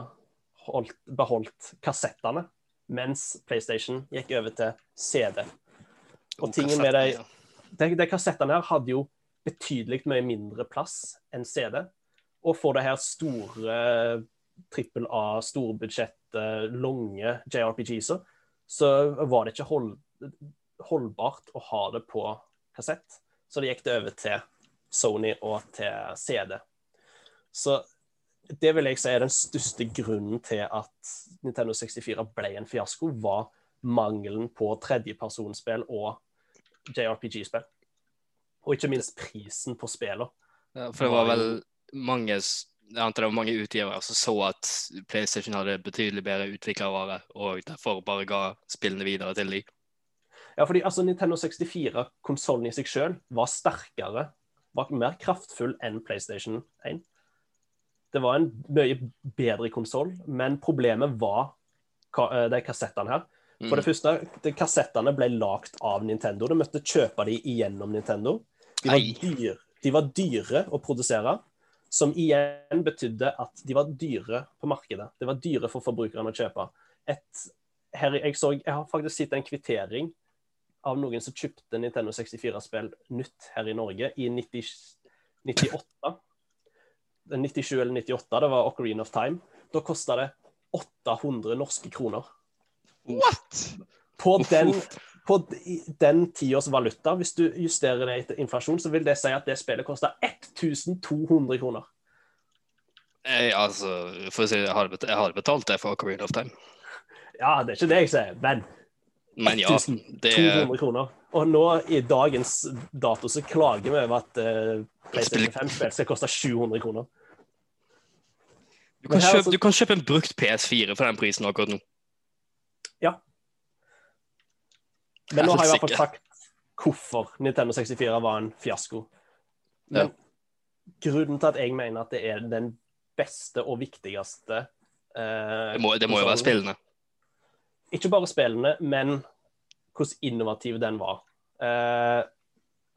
holdt, beholdt kassettene, mens PlayStation gikk over til CD. Og tingen med de, de, de kassettene her hadde jo betydelig mye mindre plass enn CD. Og for det her store trippel A, storbudsjett, eh, lange JRPG-er, så var det ikke hold, holdbart å ha det på kassett. Så det gikk det over til Sony og til CD. Så det vil jeg si er den største grunnen til at Nintendo 64 ble en fiasko, var mangelen på tredjepersonsspill og JRPG-spill. Og ikke minst prisen på spillene. Ja, for det var vel mange jeg antar det var mange utgivere som så at PlayStation hadde betydelig bedre utviklervare, og derfor bare ga spillene videre til de. Ja, fordi altså, Nintendo 64, konsollen i seg sjøl, var sterkere, var mer kraftfull enn PlayStation 1. Det var en mye bedre konsoll, men problemet var ka eh, de kassettene her. For det første, de kassettene ble lagd av Nintendo. Du måtte kjøpe de igjennom Nintendo. De var, dyr, de var dyre å produsere, som igjen betydde at de var dyre på markedet. Det var dyre for forbrukerne å kjøpe. Et, her, jeg, så, jeg har faktisk sett en kvittering av noen som kjøpte Nintendo 64-spill nytt her i Norge i 90, 98. 97 eller 98, det var Ocarina of Time. Da kosta det 800 norske kroner. What?! På den, på den tiårs valuta, hvis du justerer det etter inflasjon, så vil det si at det spillet koster 1200 kroner. Jeg, altså, for å si jeg har, jeg hadde betalt det for Ocarina of Time. Ja, det er ikke det jeg sier, men Men ja, det 1200 kroner. Og nå i dagens dato så klager vi over at uh, PlayStation 5-spill skal koste 700 kroner. Du, kan kjøpe, altså- du kan kjøpe en brukt PS4 for den prisen akkurat nå. Ja. Men nå har jeg i hvert fall sagt hvorfor Nintendo 64 var en fiasko. Men grunnen til at jeg mener at det er den beste og viktigste eh, Det må, det må jo være spillene. Ikke bare spillene, men hvordan innovativ den var. Eh,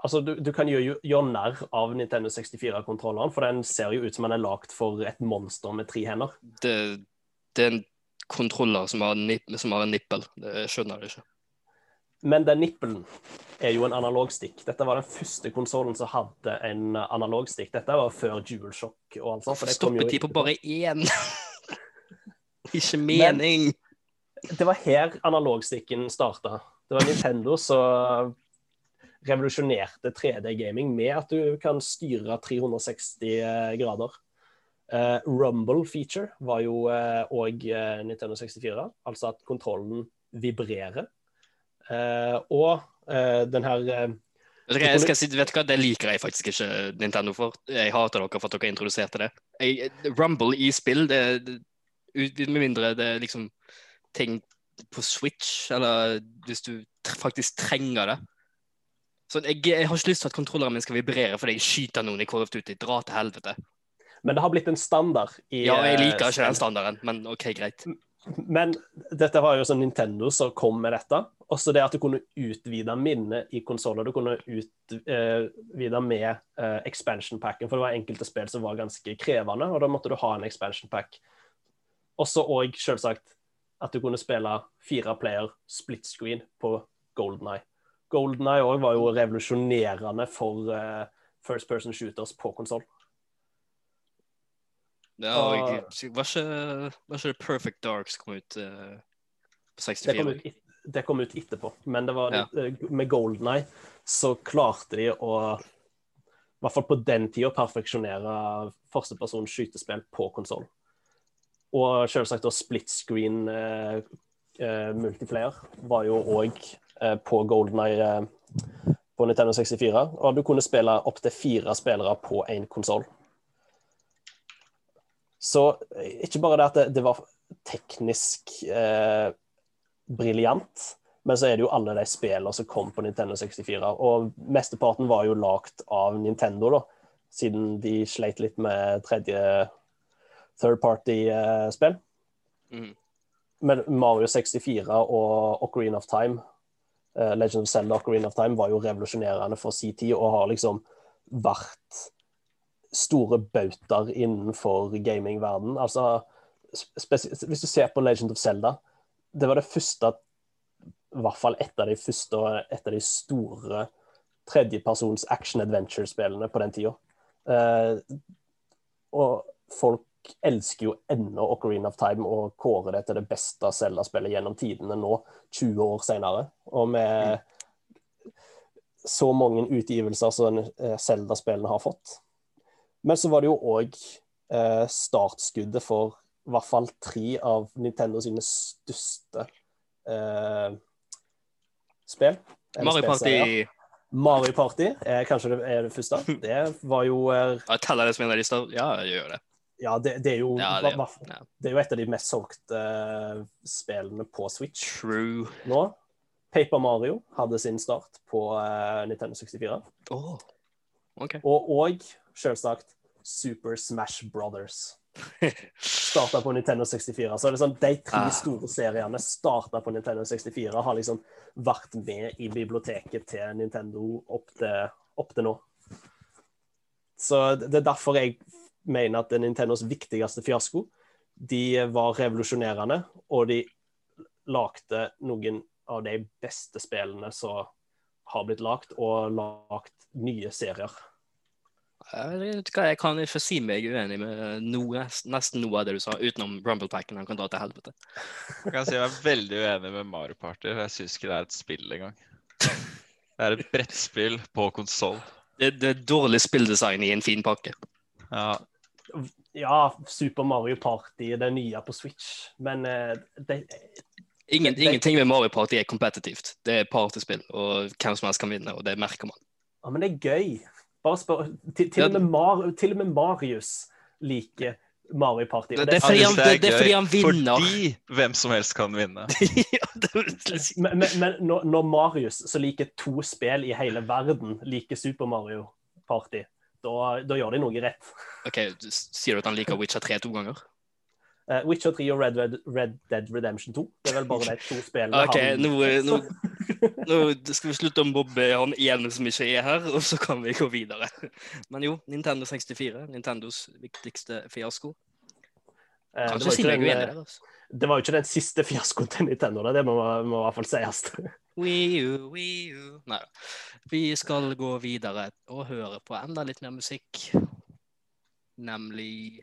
altså, du, du kan gjøre, gjøre narr av Nintendo 64-kontrolleren, for den ser jo ut som den er lagd for et monster med tre hender. Det, det er en kontroller som har, nip, som har en nippel. Det skjønner jeg ikke. Men den nippelen er jo en analogstikk. Dette var den første konsollen som hadde en analogstikk. Dette var før DualShock og alt sånt. for stoppet de på bare én? (laughs) ikke mening. Det var her analogstikken starta. Det var Nintendo som revolusjonerte 3D-gaming med at du kan styre 360 grader. Uh, Rumble feature var jo òg Nintendo 64, altså at kontrollen vibrerer. Eh, og eh, den her eh, Vet du, hva, jeg skal si, vet du Det liker jeg faktisk ikke Nintendo for. Jeg hater dere for at dere introduserte det. Jeg, Rumble i spill, med mindre det er liksom ting på Switch, eller hvis du faktisk trenger det. Så jeg, jeg har ikke lyst til at kontrolleren min skal vibrere fordi jeg skyter noen i Call of Duty. Dra til helvete. Men det har blitt en standard. I, Ja, jeg eh, liker ikke den standarden, men OK, greit. Men dette var jo sånn Nintendo som kom med dette. Også det at du kunne utvide minnet i konsoller. Du kunne utvide med eh, expansion packen, for det var enkelte spill som var ganske krevende, og da måtte du ha en expansion pack. Også òg selvsagt at du kunne spille fire player split screen på Golden Eye. Golden Eye òg var jo revolusjonerende for uh, first person shooters på konsoll. Ja, var, ikke, var ikke det Perfect Darks kom ut uh, på Det kom 64? ut, et, det kom ut etterpå, men det var Ja. litt, eh, med Golden Eye så klarte de å i hvert fall på den tida perfeksjonere førstepersons skytespill på konsoll. Og selvsagt da split screen eh, eh, multiplayer var jo òg på Golden Eye eh, på Nintendo 64. Og du kunne spille opptil fire spillere på én konsoll. Så eh, ikke bare det at det, det var teknisk eh, briljant, men så er det jo alle de spillene som kom på Nintendo 64. Og mesteparten var jo lagd av Nintendo, da, siden de sleit litt med tredje third party-spill. Mhm. Men Mario 64 og Ocarina of Time, eh, Legend of Zelda Ocarina of Time, var jo revolusjonerende for sin tid og har liksom vært store bautaer innenfor gamingverden. Altså, hvis du ser på Legend of Zelda, det var det første i hvert fall et av de første et av de store tredjepersons action adventure-spillene på den tida. Eh, og folk elsker jo ennå Ocarina of Time og kårer det til det beste Zelda-spillet gjennom tidene nå, 20 år senere. Og med så mange utgivelser som eh, Zelda-spillene har fått. Men så var det jo òg eh, startskuddet for i hvert fall tre av Nintendo sine største eh, spill. Mario. Party Mario Party er kanskje det, er det første. (laughs) Det var jo eh, Jeg teller det som en av de største. Ja, jeg gjør det. Ja, det, det er jo Ja, det, ja. det er jo et av de mest solgte eh, spillene på Switch True. nå. Paper Mario hadde sin start på eh, Nintendo 64. Åh. OK. Og, og selvsagt Super Smash Brothers. Starta på Nintendo 64. Så det sånn, De tre Ah. store seriene starta på Nintendo 64. Har liksom vært med i biblioteket til Nintendo opp til, opp til nå. Så det er derfor jeg mener at det er Nintendos viktigste fiasko. De var revolusjonerende, og de lagde noen av de beste spillene som har blitt lagd, og lagd nye serier. Jeg vet ikke hva, jeg kan ikke si meg uenig med noe, nesten noe av det du sa, utenom Rumble Packen. Han kan dra til helvete. Jeg kan si jeg er veldig uenig med Mario Party. Jeg syns ikke det er et spill engang. Det er et brettspill på konsoll. Det, det er dårlig spilldesign i en fin pakke. Ja, Ja, Super Mario Party, det nye på Switch, men eh, det, Ingen, Det- ingenting med Mario Party er kompetitivt. Det er partyspill, og hvem som helst kan vinne, og det merker man. ja, men det er gøy. Bare spør Til, til, Ja. og, med Mar, til og med Marius liker Mario Party. Det, Det er fordi han- det- det er fordi han vinner. Fordi hvem som helst kan vinne. (laughs) ja, men men, men når, når Marius, som liker to spill i hele verden, liker Super Mario Party, da, da gjør de noe rett. OK, sier du at han liker Witcher 3 to ganger? Uh, Witcher 3 og Red, Red, Red Dead Redemption 2. Det er vel bare de to spillene OK, han- nå, nå, nå skal vi slutte å mobbe han ene som ikke er her, og så kan vi gå videre. Men jo, Nintendo 64, Nintendos viktigste fiasko. Eh, Kanskje uh, si er uenig eh, der, altså. Det var jo ikke den siste fiaskoen til Nintendo, det må, må i hvert fall sies. (laughs) Wii U, Wii U Nei da. Vi skal gå videre og høre på enda litt mer musikk. Nemlig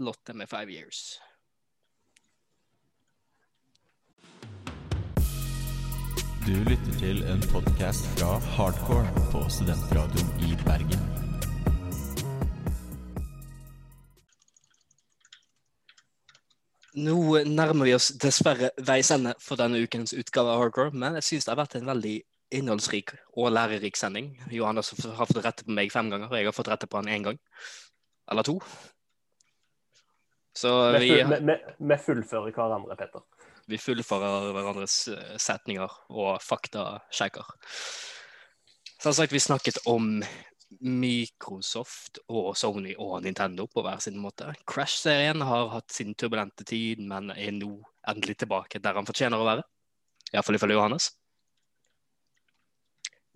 Lotte med Five Years. Du lytter til en podkast fra Hardcore på Studentradioen i Bergen. Nå nærmer vi oss dessverre veis ende for denne ukens utgave av Hardcore, men jeg syns det har vært en veldig innholdsrik og lærerik sending. Johannes har fått rette på meg fem ganger, og jeg har fått rette på han én gang. Eller to. Så Vi, vi, full, vi, vi fullfører hverandre, Petter. vi fullfører hverandres eh, setninger og faktasjekker. sagt, vi snakket om Microsoft og Sony og Nintendo på hver sin måte. Crash-serien har hatt sin turbulente tid, men er nå endelig tilbake der han fortjener å være. Iallfall ifølge Johannes.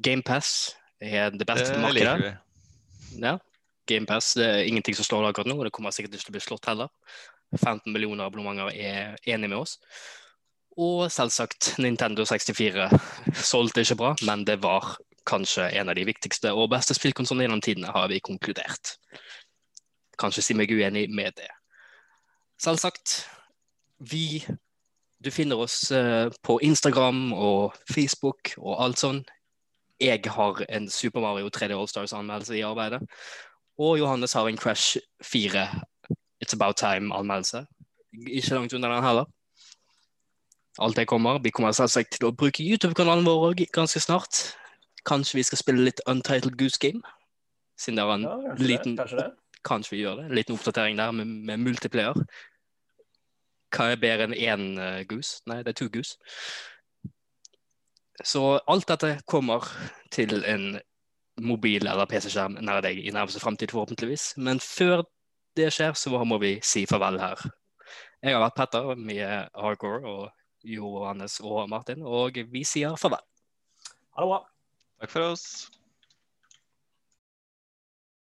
GamePass er det beste Det markedet. Ja. GamePass er ingenting som slår det akkurat nå, og det kommer sikkert ikke til å bli slått heller. 15 millioner abonnementer er enig med oss. Og selvsagt, Nintendo 64 solgte ikke bra, men det var kanskje en av de viktigste og beste spillkonsollene gjennom tidene, har vi konkludert. Kanskje si meg uenig med det. Selvsagt, vi Du finner oss eh, på Instagram og Facebook og alt sånn. Jeg har en Super Mario 3D Allstars-anmeldelse i arbeidet. Og Johannes har en Crash 4 It's About Time-anmeldelse. Ikke langt under den heller. Alt det kommer. Vi kommer selvsagt til å bruke YouTube-kanalen vår ganske snart. Kanskje vi skal spille litt Untitled Goose Game? Siden det er en Ja, kanskje liten det. Kanskje det. Kanskje vi gjør det. En liten oppdatering der med, med multiplayer. Hva er bedre enn én uh, goose? Nei, det er to goose. Så alt dette kommer til en mobil- eller PC-skjerm nær deg i nærmeste framtid, forhåpentligvis. Men før det skjer, så må vi si farvel her. Jeg har vært Petter med Hardcore og Johannes og Martin, og vi sier farvel. Ha det bra. Takk for oss.